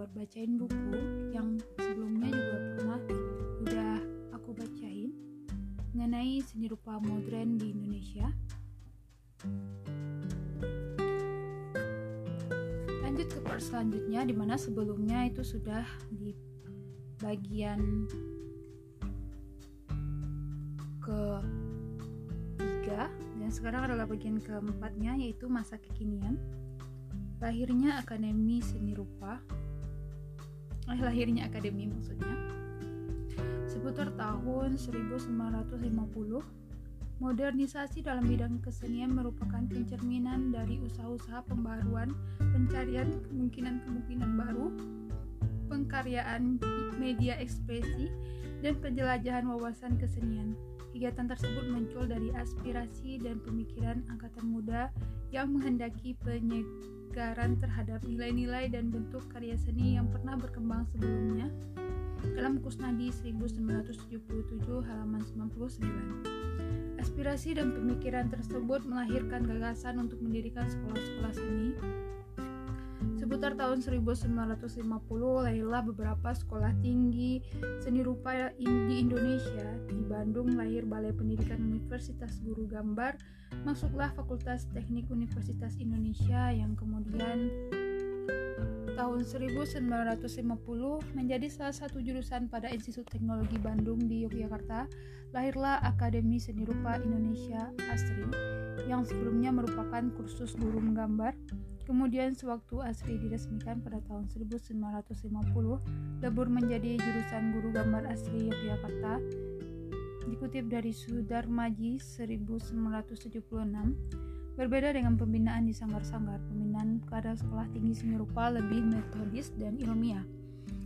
buat bacain buku yang sebelumnya juga pernah udah aku bacain mengenai seni rupa modern di Indonesia. Lanjut ke part selanjutnya di mana sebelumnya itu sudah di bagian ke tiga dan sekarang adalah bagian keempatnya yaitu masa kekinian. Lahirnya Akademi Seni Rupa eh, lahirnya Akademi maksudnya. Seputar tahun 1950 modernisasi dalam bidang kesenian merupakan pencerminan dari usaha-usaha pembaruan pencarian kemungkinan-kemungkinan baru pengkaryaan media ekspresi dan penjelajahan wawasan kesenian. Kegiatan tersebut muncul dari aspirasi dan pemikiran angkatan muda yang menghendaki penyegaran terhadap nilai-nilai dan bentuk karya seni yang pernah berkembang sebelumnya dalam Kusnadi 1977 halaman 99. Aspirasi dan pemikiran tersebut melahirkan gagasan untuk mendirikan sekolah-sekolah seni Seputar tahun 1950 lahirlah beberapa sekolah tinggi seni rupa di Indonesia. Di Bandung lahir Balai Pendidikan Universitas Guru Gambar, masuklah Fakultas Teknik Universitas Indonesia yang kemudian tahun 1950 menjadi salah satu jurusan pada Institut Teknologi Bandung di Yogyakarta. Lahirlah Akademi Seni Rupa Indonesia ASRI yang sebelumnya merupakan kursus guru menggambar Kemudian sewaktu Asri diresmikan pada tahun 1950, lebur menjadi jurusan guru gambar asli Yogyakarta. Dikutip dari Sudarmaji 1976, berbeda dengan pembinaan di sanggar-sanggar, pembinaan pada sekolah tinggi seni rupa lebih metodis dan ilmiah.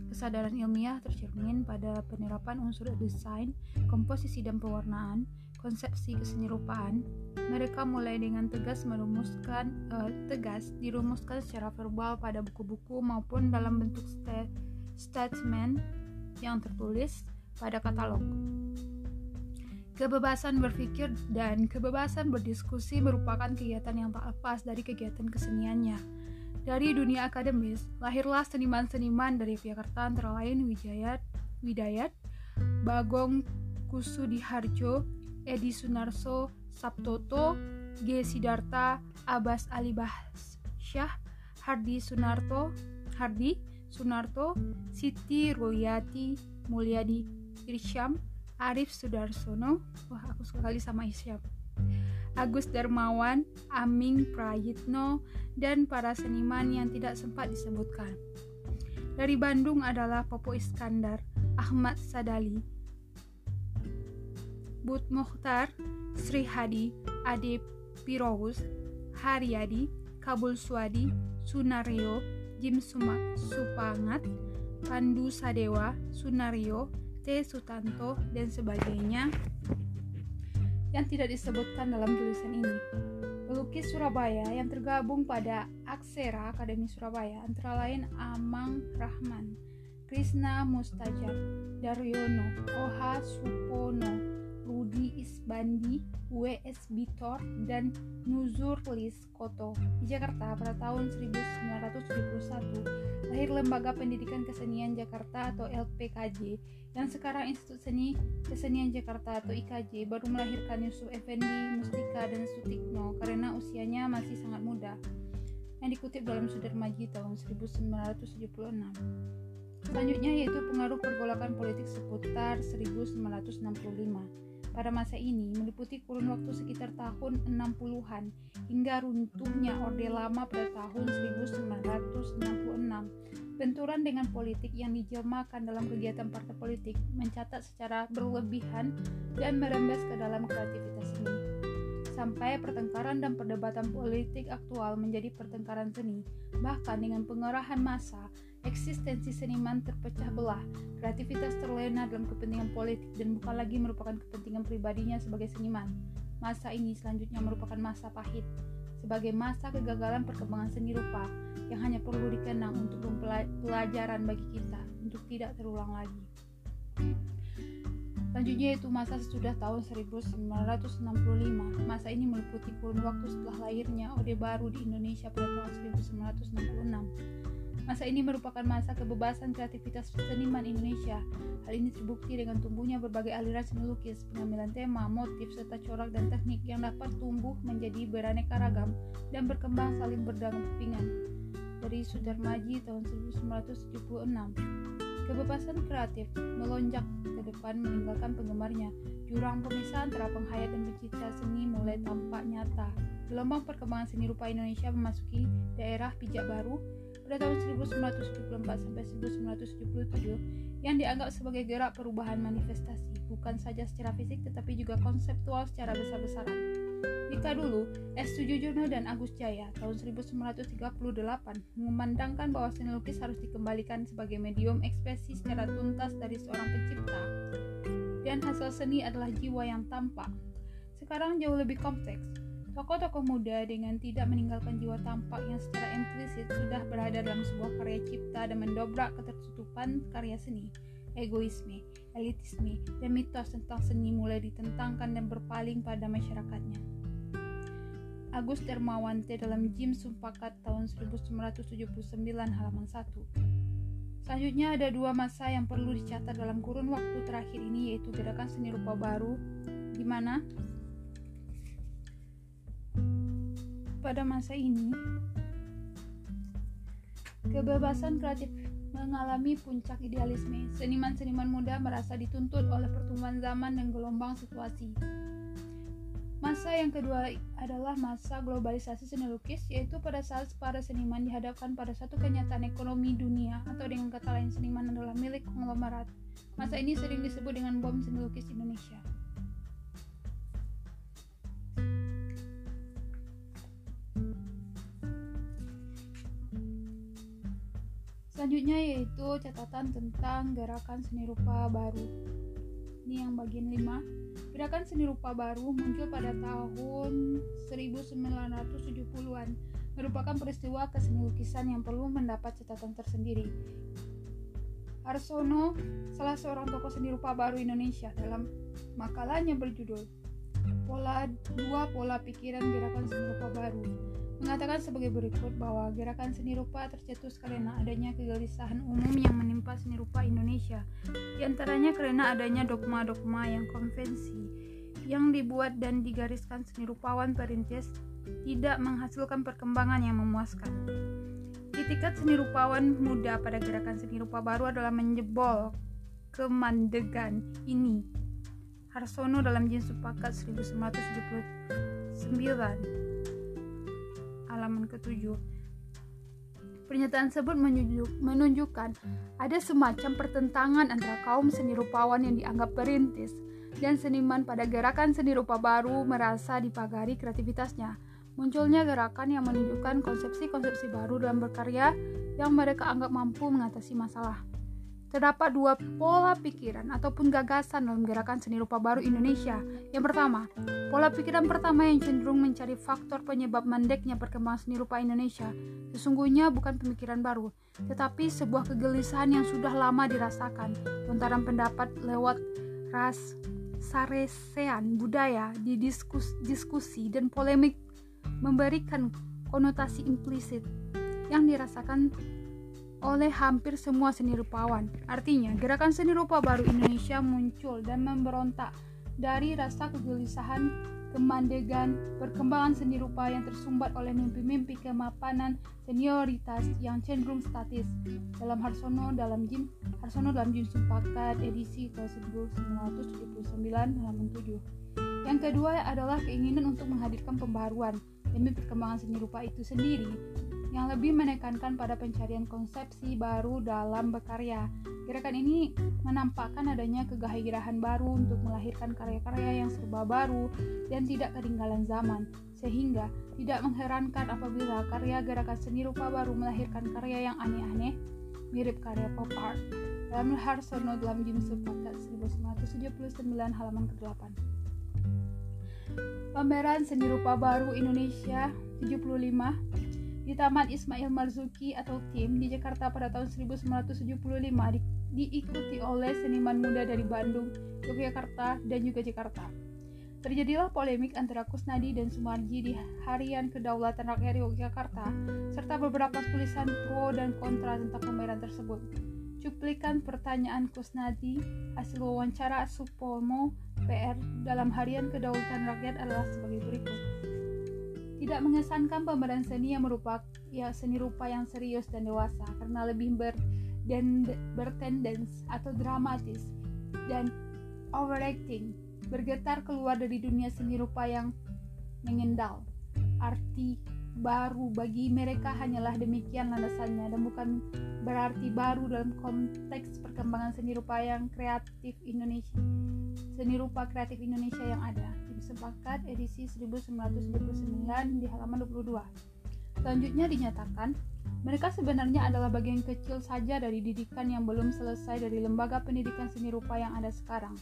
Kesadaran ilmiah tercermin pada penerapan unsur desain, komposisi dan pewarnaan, konsepsi kesenirupaan, mereka mulai dengan tegas merumuskan uh, tegas dirumuskan secara verbal pada buku-buku maupun dalam bentuk sta statement yang tertulis pada katalog. Kebebasan berpikir dan kebebasan berdiskusi merupakan kegiatan yang tak lepas dari kegiatan keseniannya. Dari dunia akademis, lahirlah seniman-seniman dari Yogyakarta antara lain Wijayat, Widayat, Bagong Kusudiharjo, Edi Sunarso, Sabtoto, G. Sidarta, Abbas Ali Syah, Hardi Sunarto, Hardi Sunarto, Siti Royati, Mulyadi Irsyam, Arif Sudarsono, wah aku sekali sama Irsyam, Agus Darmawan, Aming Prayitno, dan para seniman yang tidak sempat disebutkan. Dari Bandung adalah Popo Iskandar, Ahmad Sadali, Bud Mokhtar, Sri Hadi, Ade Pirous, Haryadi, Kabul Swadi, Sunario, Jim Suma, Supangat, Pandu Sadewa, Sunario, T. Sutanto, dan sebagainya yang tidak disebutkan dalam tulisan ini. Pelukis Surabaya yang tergabung pada Aksera Akademi Surabaya antara lain Amang Rahman, Krishna Mustajab, Daryono, Oha Supono, Rudi Isbandi, W.S. Bitor, dan Nuzur Lis Koto. Di Jakarta pada tahun 1971 lahir Lembaga Pendidikan Kesenian Jakarta atau LPKJ yang sekarang Institut Seni Kesenian Jakarta atau IKJ baru melahirkan Yusuf Effendi, Mustika, dan Sutikno karena usianya masih sangat muda. Yang dikutip dalam Sudarmaji tahun 1976. Selanjutnya yaitu pengaruh pergolakan politik seputar 1965 pada masa ini meliputi kurun waktu sekitar tahun 60-an hingga runtuhnya Orde Lama pada tahun 1966. Benturan dengan politik yang dijelmakan dalam kegiatan partai politik mencatat secara berlebihan dan merembes ke dalam kreativitas seni. Sampai pertengkaran dan perdebatan politik aktual menjadi pertengkaran seni, bahkan dengan pengerahan massa Eksistensi seniman terpecah belah, kreativitas terlena dalam kepentingan politik dan bukan lagi merupakan kepentingan pribadinya sebagai seniman. Masa ini selanjutnya merupakan masa pahit, sebagai masa kegagalan perkembangan seni rupa yang hanya perlu dikenang untuk pelajaran bagi kita untuk tidak terulang lagi. Selanjutnya yaitu masa sesudah tahun 1965. Masa ini meliputi kurun waktu setelah lahirnya Ode Baru di Indonesia pada tahun 1966. Masa ini merupakan masa kebebasan kreativitas seniman Indonesia. Hal ini terbukti dengan tumbuhnya berbagai aliran seni lukis, pengambilan tema, motif, serta corak dan teknik yang dapat tumbuh menjadi beraneka ragam dan berkembang saling berdampingan. Dari Sudarmaji tahun 1976. Kebebasan kreatif melonjak ke depan meninggalkan penggemarnya. Jurang pemisah antara penghayat dan pencipta seni mulai tampak nyata. Gelombang perkembangan seni rupa Indonesia memasuki daerah pijak baru pada tahun 1974 sampai 1977 yang dianggap sebagai gerak perubahan manifestasi, bukan saja secara fisik tetapi juga konseptual secara besar-besaran. Jika dulu, S. Sujojono dan Agus Jaya tahun 1938 memandangkan bahwa seni lukis harus dikembalikan sebagai medium ekspresi secara tuntas dari seorang pencipta, dan hasil seni adalah jiwa yang tampak. Sekarang jauh lebih kompleks. Tokoh-tokoh muda dengan tidak meninggalkan jiwa tampak yang secara implisit sudah berada dalam sebuah karya cipta dan mendobrak ketertutupan karya seni egoisme, elitisme, dan mitos tentang seni mulai ditentangkan dan berpaling pada masyarakatnya. Agus Termawante dalam Jim Sumpakat tahun 1979 halaman 1. Selanjutnya ada dua masa yang perlu dicatat dalam kurun waktu terakhir ini yaitu gerakan seni rupa baru di mana pada masa ini kebebasan kreatif mengalami puncak idealisme. Seniman-seniman muda merasa dituntut oleh pertumbuhan zaman dan gelombang situasi. Masa yang kedua adalah masa globalisasi seni lukis, yaitu pada saat para seniman dihadapkan pada satu kenyataan ekonomi dunia, atau dengan kata lain seniman adalah milik konglomerat. Masa ini sering disebut dengan bom seni lukis Indonesia. Selanjutnya yaitu catatan tentang gerakan seni rupa baru. Ini yang bagian 5. Gerakan seni rupa baru muncul pada tahun 1970-an, merupakan peristiwa keseni lukisan yang perlu mendapat catatan tersendiri. Arsono, salah seorang tokoh seni rupa baru Indonesia, dalam makalahnya berjudul Pola Dua Pola Pikiran Gerakan Seni Rupa Baru, mengatakan sebagai berikut bahwa gerakan seni rupa tercetus karena adanya kegelisahan umum yang menimpa seni rupa Indonesia, di antaranya karena adanya dogma-dogma yang konvensi yang dibuat dan digariskan seni rupawan perintis tidak menghasilkan perkembangan yang memuaskan. Itikat seni rupawan muda pada gerakan seni rupa baru adalah menjebol kemandegan ini. Harsono dalam Jin Sepakat 1979 halaman ke-7 Pernyataan tersebut menunjuk, menunjukkan ada semacam pertentangan antara kaum seni rupawan yang dianggap perintis dan seniman pada gerakan seni rupa baru merasa dipagari kreativitasnya. Munculnya gerakan yang menunjukkan konsepsi-konsepsi baru dalam berkarya yang mereka anggap mampu mengatasi masalah. Terdapat dua pola pikiran ataupun gagasan dalam gerakan seni rupa baru Indonesia. Yang pertama, pola pikiran pertama yang cenderung mencari faktor penyebab mandeknya perkembangan seni rupa Indonesia sesungguhnya bukan pemikiran baru, tetapi sebuah kegelisahan yang sudah lama dirasakan. Lontaran pendapat lewat ras, saresean budaya di diskus, diskusi dan polemik memberikan konotasi implisit yang dirasakan oleh hampir semua seni rupawan. Artinya, gerakan seni rupa baru Indonesia muncul dan memberontak dari rasa kegelisahan, kemandegan, perkembangan seni rupa yang tersumbat oleh mimpi-mimpi kemapanan senioritas yang cenderung statis. Dalam Harsono dalam Jim Harsono dalam Jim Sumpakat edisi ke 1979 halaman 7. Yang kedua adalah keinginan untuk menghadirkan pembaruan demi perkembangan seni rupa itu sendiri yang lebih menekankan pada pencarian konsepsi baru dalam berkarya. Gerakan ini menampakkan adanya kegairahan baru untuk melahirkan karya-karya yang serba baru dan tidak ketinggalan zaman, sehingga tidak mengherankan apabila karya gerakan seni rupa baru melahirkan karya yang aneh-aneh, mirip karya pop art. Dalam Harsono dalam Jim Sepakat 1979 halaman ke-8. Pameran Seni Rupa Baru Indonesia 75 di Taman Ismail Marzuki atau TIM di Jakarta pada tahun 1975 di diikuti oleh seniman muda dari Bandung, Yogyakarta, dan juga Jakarta. Terjadilah polemik antara Kusnadi dan Sumarji di Harian Kedaulatan Rakyat Yogyakarta, serta beberapa tulisan pro dan kontra tentang pameran tersebut. Cuplikan pertanyaan Kusnadi hasil wawancara Supomo PR dalam Harian Kedaulatan Rakyat adalah sebagai berikut. Tidak mengesankan pameran seni yang merupakan ya seni rupa yang serius dan dewasa karena lebih ber dan bertendens atau dramatis dan overacting bergetar keluar dari dunia seni rupa yang mengendal. Arti baru bagi mereka hanyalah demikian landasannya dan bukan berarti baru dalam konteks perkembangan seni rupa yang kreatif Indonesia. Seni rupa kreatif Indonesia yang ada. Sepakat edisi 1929 di halaman 22. Selanjutnya dinyatakan, mereka sebenarnya adalah bagian kecil saja dari didikan yang belum selesai dari lembaga pendidikan seni rupa yang ada sekarang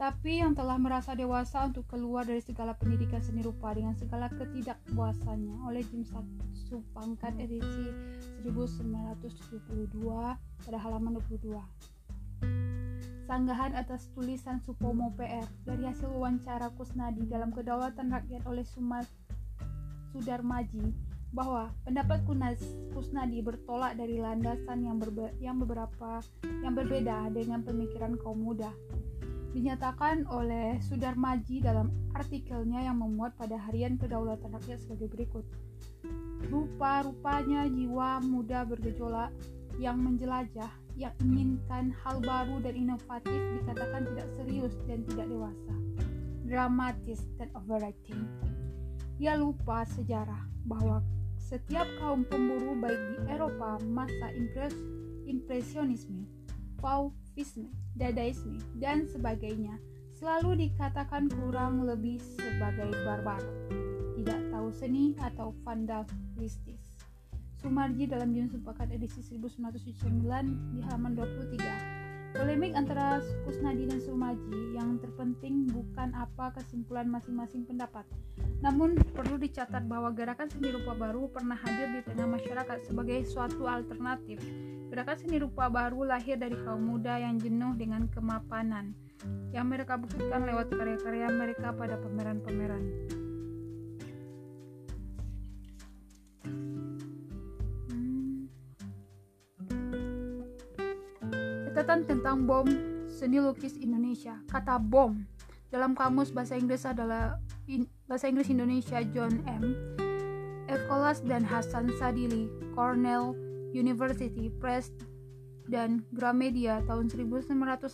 tapi yang telah merasa dewasa untuk keluar dari segala pendidikan seni rupa dengan segala ketidakpuasannya oleh Jim Supangkat edisi 1972 pada halaman 22. Sanggahan atas tulisan Supomo PR dari hasil wawancara Kusnadi dalam Kedaulatan Rakyat oleh Sumar Sudarmaji bahwa pendapat Kunas, Kusnadi bertolak dari landasan yang, berbe yang beberapa yang berbeda dengan pemikiran kaum muda dinyatakan oleh Sudarmaji dalam artikelnya yang memuat pada Harian Kedaulatan Rakyat sebagai berikut. Rupa-rupanya jiwa muda bergejolak yang menjelajah, yang inginkan hal baru dan inovatif dikatakan tidak serius dan tidak dewasa, dramatis dan overacting. Ia lupa sejarah bahwa setiap kaum pemburu baik di Eropa masa impres impresionisme, Fauvisme, Dadaisme, dan sebagainya selalu dikatakan kurang lebih sebagai barbar, tidak tahu seni atau vandalistis. Sumarji dalam Jun Sepakat edisi 1979 di halaman 23 Polemik antara Kusnadi dan Sumaji yang terpenting bukan apa kesimpulan masing-masing pendapat. Namun perlu dicatat bahwa gerakan seni rupa baru pernah hadir di tengah masyarakat sebagai suatu alternatif. Gerakan seni rupa baru lahir dari kaum muda yang jenuh dengan kemapanan yang mereka buktikan lewat karya-karya mereka pada pameran-pameran. Catatan tentang bom seni lukis Indonesia. Kata bom dalam kamus bahasa Inggris adalah in, bahasa Inggris Indonesia John M. Ecolas dan Hasan Sadili, Cornell University Press dan Gramedia tahun 1981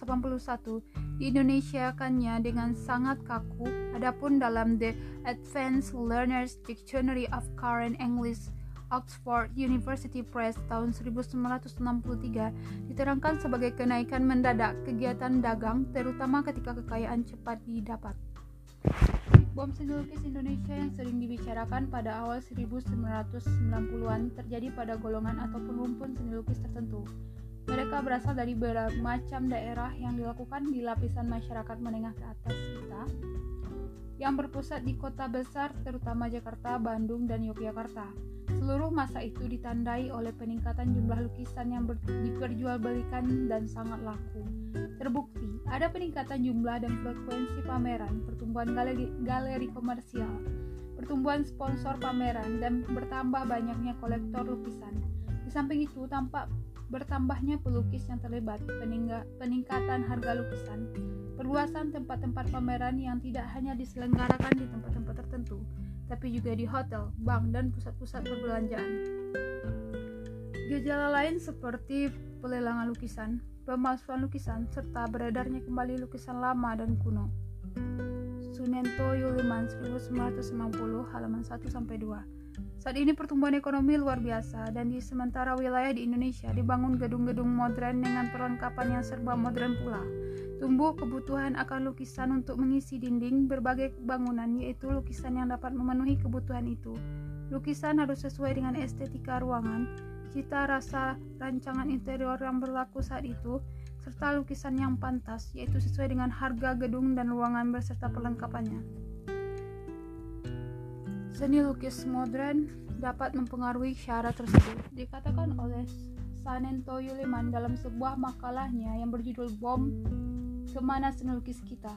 di Indonesia kannya dengan sangat kaku. Adapun dalam The Advanced Learners Dictionary of Current English Oxford University Press tahun 1963 diterangkan sebagai kenaikan mendadak kegiatan dagang terutama ketika kekayaan cepat didapat. Bom seni lukis Indonesia yang sering dibicarakan pada awal 1990-an terjadi pada golongan ataupun rumpun seni lukis tertentu. Mereka berasal dari berbagai macam daerah yang dilakukan di lapisan masyarakat menengah ke atas kita yang berpusat di kota besar terutama Jakarta, Bandung, dan Yogyakarta. Seluruh masa itu ditandai oleh peningkatan jumlah lukisan yang diperjualbelikan dan sangat laku. Terbukti, ada peningkatan jumlah dan frekuensi pameran, pertumbuhan galeri, galeri komersial, pertumbuhan sponsor pameran, dan bertambah banyaknya kolektor lukisan. Di samping itu, tampak bertambahnya pelukis yang terlibat, peningkatan harga lukisan, perluasan tempat-tempat pameran yang tidak hanya diselenggarakan di tempat-tempat tertentu, tapi juga di hotel, bank, dan pusat-pusat perbelanjaan. Gejala lain seperti pelelangan lukisan, pemalsuan lukisan, serta beredarnya kembali lukisan lama dan kuno. Sunento Yuliman 1990 halaman 1 sampai 2. Saat ini pertumbuhan ekonomi luar biasa dan di sementara wilayah di Indonesia dibangun gedung-gedung modern dengan perlengkapan yang serba modern pula. Tumbuh kebutuhan akan lukisan untuk mengisi dinding berbagai bangunan, yaitu lukisan yang dapat memenuhi kebutuhan itu. Lukisan harus sesuai dengan estetika ruangan, cita rasa rancangan interior yang berlaku saat itu, serta lukisan yang pantas, yaitu sesuai dengan harga gedung dan ruangan beserta perlengkapannya. Seni lukis modern dapat mempengaruhi syarat tersebut, dikatakan oleh Sanento Yuliman dalam sebuah makalahnya yang berjudul Bom Ke mana Seni Lukis Kita.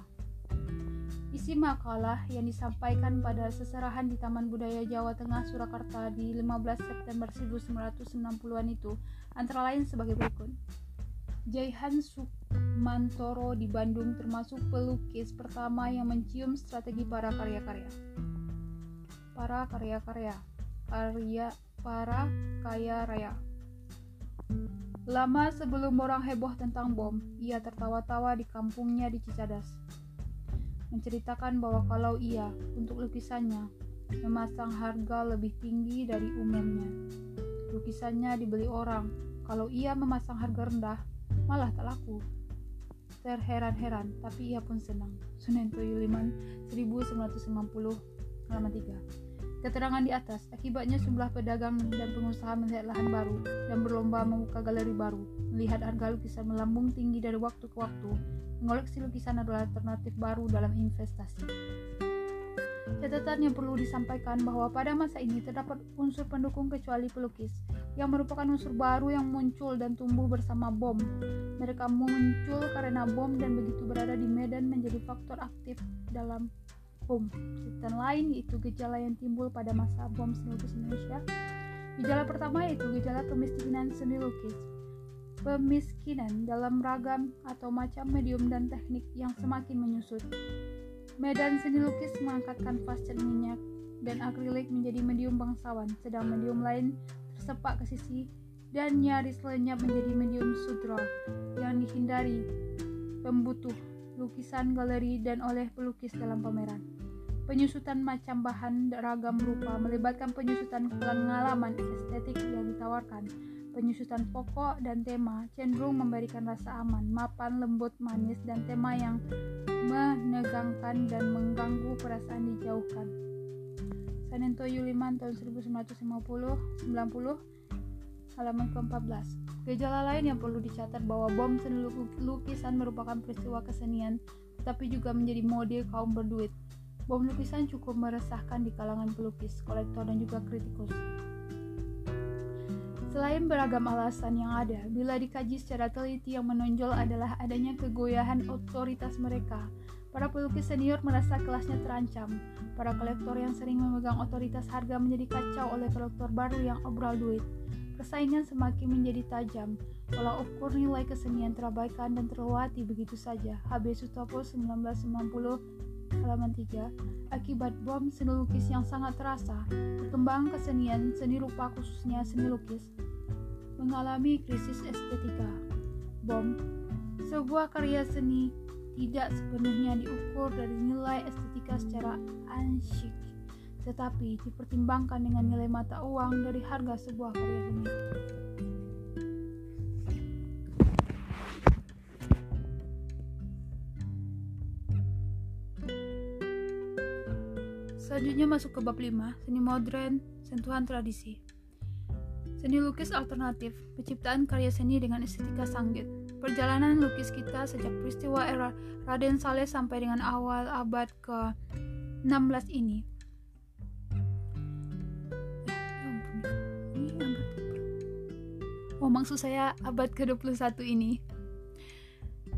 Isi makalah yang disampaikan pada seserahan di Taman Budaya Jawa Tengah Surakarta di 15 September 1960-an itu antara lain sebagai berikut. Jaihan Sukmantoro di Bandung termasuk pelukis pertama yang mencium strategi para karya-karya. Para karya-karya, karya para kaya raya. Lama sebelum orang heboh tentang bom, ia tertawa-tawa di kampungnya di Cicadas menceritakan bahwa kalau ia untuk lukisannya memasang harga lebih tinggi dari umumnya. Lukisannya dibeli orang, kalau ia memasang harga rendah malah tak laku. Terheran-heran, tapi ia pun senang. Sunento Yuliman 1950 halaman 3. Keterangan di atas, akibatnya sejumlah pedagang dan pengusaha melihat lahan baru dan berlomba membuka galeri baru, melihat harga lukisan melambung tinggi dari waktu ke waktu, Mengoleksi lukisan adalah alternatif baru dalam investasi. Catatan yang perlu disampaikan bahwa pada masa ini terdapat unsur pendukung kecuali pelukis, yang merupakan unsur baru yang muncul dan tumbuh bersama bom. Mereka muncul karena bom dan begitu berada di medan menjadi faktor aktif dalam bom. Catatan lain yaitu gejala yang timbul pada masa bom seni lukis Indonesia. Gejala pertama yaitu gejala kemiskinan seni lukis pemiskinan dalam ragam atau macam medium dan teknik yang semakin menyusut. Medan seni lukis mengangkat kanvas minyak dan akrilik menjadi medium bangsawan, sedang medium lain tersepak ke sisi dan nyaris lenyap menjadi medium sudra yang dihindari pembutuh lukisan galeri dan oleh pelukis dalam pameran. Penyusutan macam bahan ragam rupa melibatkan penyusutan pengalaman estetik yang ditawarkan, Penyusutan pokok dan tema cenderung memberikan rasa aman, mapan, lembut, manis, dan tema yang menegangkan dan mengganggu perasaan dijauhkan. Sanento Yuliman tahun 1950 90 halaman ke-14. Gejala lain yang perlu dicatat bahwa bom seni lukisan merupakan peristiwa kesenian, tetapi juga menjadi mode kaum berduit. Bom lukisan cukup meresahkan di kalangan pelukis, kolektor, dan juga kritikus. Selain beragam alasan yang ada, bila dikaji secara teliti yang menonjol adalah adanya kegoyahan otoritas mereka. Para pelukis senior merasa kelasnya terancam. Para kolektor yang sering memegang otoritas harga menjadi kacau oleh kolektor baru yang obral duit. Persaingan semakin menjadi tajam. Pola ukur nilai kesenian terabaikan dan terlewati begitu saja. HB Sutopo 1990 halaman 3 akibat bom seni lukis yang sangat terasa perkembangan kesenian seni rupa khususnya seni lukis mengalami krisis estetika. Bom, sebuah karya seni tidak sepenuhnya diukur dari nilai estetika secara ansyik, tetapi dipertimbangkan dengan nilai mata uang dari harga sebuah karya seni. Selanjutnya masuk ke bab 5, seni modern, sentuhan tradisi. Seni lukis alternatif, penciptaan karya seni dengan estetika sanggit. Perjalanan lukis kita sejak peristiwa era Raden Saleh sampai dengan awal abad ke-16 ini. Oh, maksud saya abad ke-21 ini.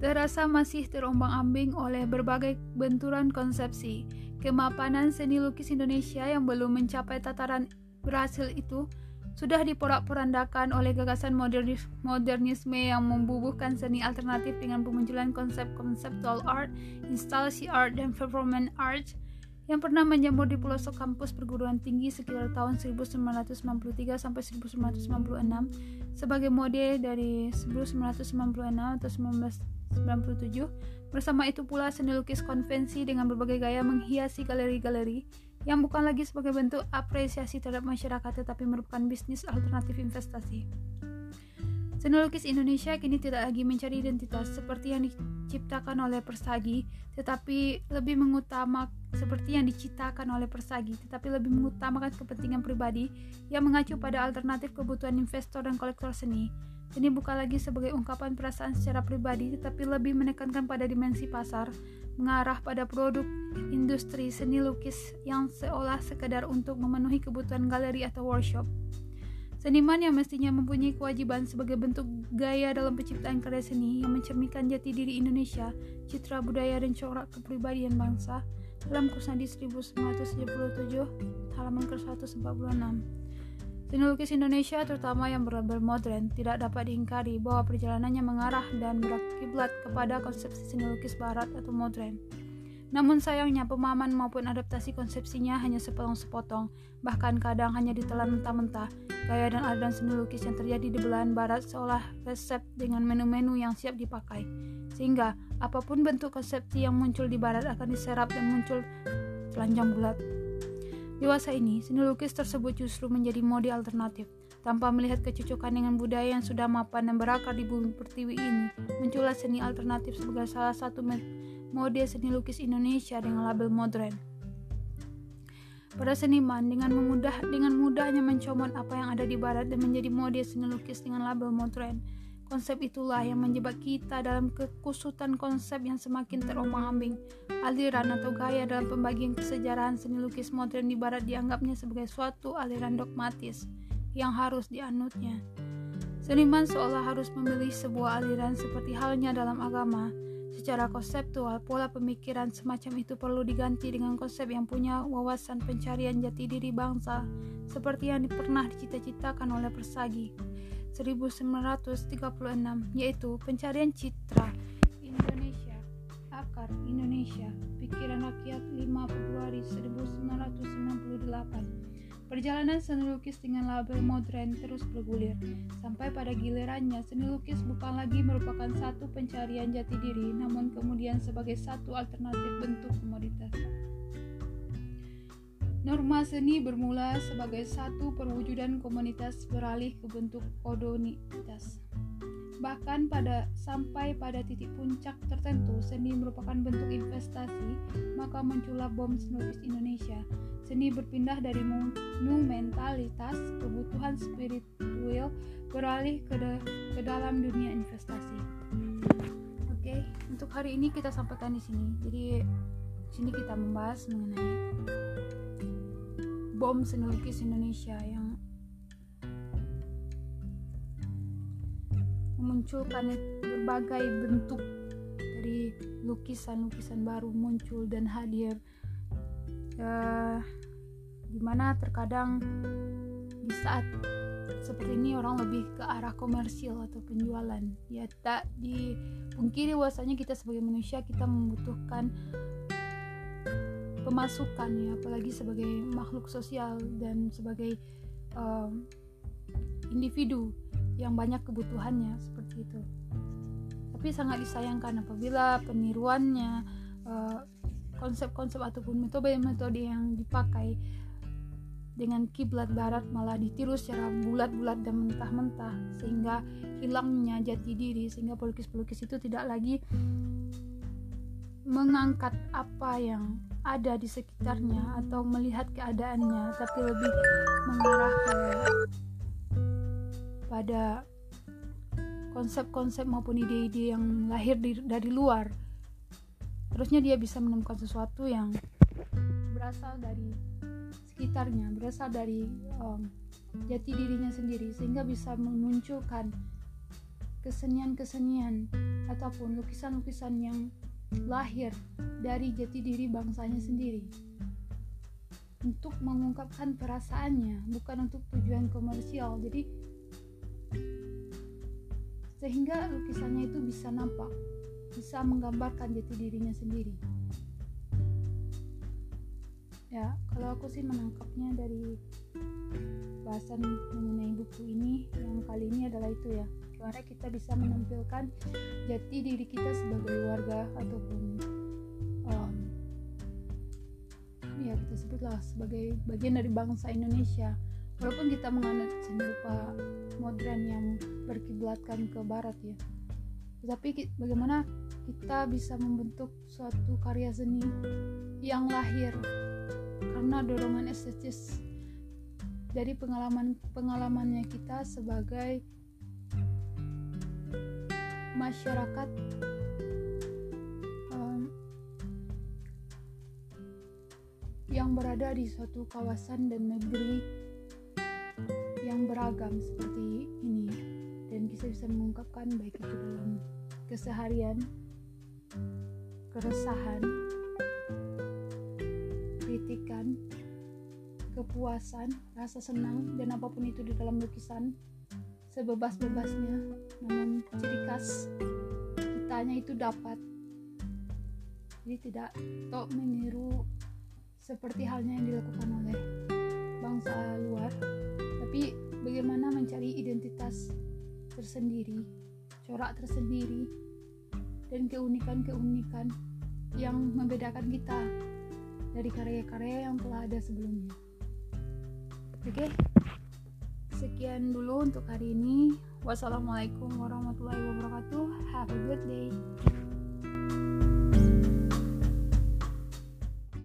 Terasa masih terombang-ambing oleh berbagai benturan konsepsi. Kemapanan seni lukis Indonesia yang belum mencapai tataran berhasil itu sudah diporak-porandakan oleh gagasan modernis modernisme yang membubuhkan seni alternatif dengan pemunculan konsep conceptual art, instalasi art, dan performance art yang pernah menjamur di pelosok kampus perguruan tinggi sekitar tahun 1993 sampai 1996 sebagai mode dari 1996 atau 1997 bersama itu pula seni lukis konvensi dengan berbagai gaya menghiasi galeri-galeri yang bukan lagi sebagai bentuk apresiasi terhadap masyarakat tetapi merupakan bisnis alternatif investasi. Seni lukis Indonesia kini tidak lagi mencari identitas seperti yang diciptakan oleh Persagi, tetapi lebih mengutamakan seperti yang diciptakan oleh Persagi, tetapi lebih mengutamakan kepentingan pribadi yang mengacu pada alternatif kebutuhan investor dan kolektor seni. Ini bukan lagi sebagai ungkapan perasaan secara pribadi, tetapi lebih menekankan pada dimensi pasar, mengarah pada produk industri seni lukis yang seolah sekedar untuk memenuhi kebutuhan galeri atau workshop. Seniman yang mestinya mempunyai kewajiban sebagai bentuk gaya dalam penciptaan karya seni yang mencerminkan jati diri Indonesia, citra budaya dan corak kepribadian bangsa dalam Kusnadi 1977 halaman ke-146. Seni lukis Indonesia terutama yang berlabel modern tidak dapat diingkari bahwa perjalanannya mengarah dan berkiblat kepada konsepsi seni lukis barat atau modern. Namun sayangnya pemahaman maupun adaptasi konsepsinya hanya sepotong-sepotong, bahkan kadang hanya ditelan mentah-mentah. Gaya dan aliran seni lukis yang terjadi di belahan barat seolah resep dengan menu-menu yang siap dipakai. Sehingga apa pun bentuk konsepsi yang muncul di barat akan diserap dan muncul telanjang bulat. Dewasa ini, seni lukis tersebut justru menjadi mode alternatif. Tanpa melihat kecocokan dengan budaya yang sudah mapan dan berakar di bumi pertiwi ini, muncullah seni alternatif sebagai salah satu mode seni lukis Indonesia dengan label modern. Para seniman dengan memudah dengan mudahnya mencomot apa yang ada di barat dan menjadi mode seni lukis dengan label modern. Konsep itulah yang menjebak kita dalam kekusutan konsep yang semakin terombang-ambing. Aliran atau gaya dalam pembagian kesejarahan seni lukis modern di barat dianggapnya sebagai suatu aliran dogmatis yang harus dianutnya. Seniman seolah harus memilih sebuah aliran seperti halnya dalam agama, Secara konseptual, pola pemikiran semacam itu perlu diganti dengan konsep yang punya wawasan pencarian jati diri bangsa, seperti yang pernah dicita-citakan oleh Persagi. 1936, yaitu pencarian citra Indonesia, akar Indonesia, pikiran rakyat 5 Februari 1968 Perjalanan seni lukis dengan label modern terus bergulir, sampai pada gilirannya seni lukis bukan lagi merupakan satu pencarian jati diri, namun kemudian sebagai satu alternatif bentuk komoditas. Norma seni bermula sebagai satu perwujudan komunitas beralih ke bentuk odonitas. Bahkan pada sampai pada titik puncak tertentu, seni merupakan bentuk investasi, maka muncullah bom lukis Indonesia Seni berpindah dari monumentalitas kebutuhan spiritual beralih ke, de, ke dalam dunia investasi. Oke, okay, untuk hari ini kita sampaikan di sini. Jadi sini kita membahas mengenai bom seni lukis Indonesia yang memunculkan berbagai bentuk dari lukisan-lukisan baru muncul dan hadir. Uh, di mana terkadang di saat seperti ini orang lebih ke arah komersil atau penjualan. Ya tak dipungkiri bahwasanya kita sebagai manusia kita membutuhkan pemasukan ya apalagi sebagai makhluk sosial dan sebagai um, individu yang banyak kebutuhannya seperti itu. Tapi sangat disayangkan apabila peniruannya uh, konsep-konsep ataupun metode-metode yang dipakai dengan kiblat barat malah ditiru secara bulat-bulat dan mentah-mentah sehingga hilangnya jati diri sehingga pelukis-pelukis itu tidak lagi mengangkat apa yang ada di sekitarnya atau melihat keadaannya tapi lebih mengarah ke pada konsep-konsep maupun ide-ide yang lahir di, dari luar. Harusnya dia bisa menemukan sesuatu yang berasal dari sekitarnya berasal dari um, jati dirinya sendiri sehingga bisa memunculkan kesenian-kesenian ataupun lukisan-lukisan yang lahir dari jati diri bangsanya sendiri. Untuk mengungkapkan perasaannya bukan untuk tujuan komersial. Jadi sehingga lukisannya itu bisa nampak bisa menggambarkan jati dirinya sendiri. Ya kalau aku sih menangkapnya dari bahasan mengenai buku ini yang kali ini adalah itu ya. Gimana kita bisa menampilkan jati diri kita sebagai warga ataupun um, ya kita sebutlah sebagai bagian dari bangsa Indonesia walaupun kita menganut seni rupa modern yang berkiblatkan ke barat ya. Tetapi bagaimana kita bisa membentuk suatu karya seni yang lahir karena dorongan estetis dari pengalaman pengalamannya kita sebagai masyarakat um, yang berada di suatu kawasan dan negeri yang beragam seperti ini dan kita bisa mengungkapkan baik itu dalam keseharian keresahan kritikan kepuasan rasa senang dan apa pun itu di dalam lukisan sebebas-bebasnya. Namun ciri khas kitanya itu dapat. Jadi tidak tok meniru seperti halnya yang dilakukan oleh bangsa luar tapi bagaimana mencari identitas tersendiri corak tersendiri dan keunikan-keunikan yang membedakan kita dari karya-karya yang telah ada sebelumnya. Oke sekian dulu untuk hari ini. Wassalamualaikum warahmatullahi wabarakatuh. Have a good day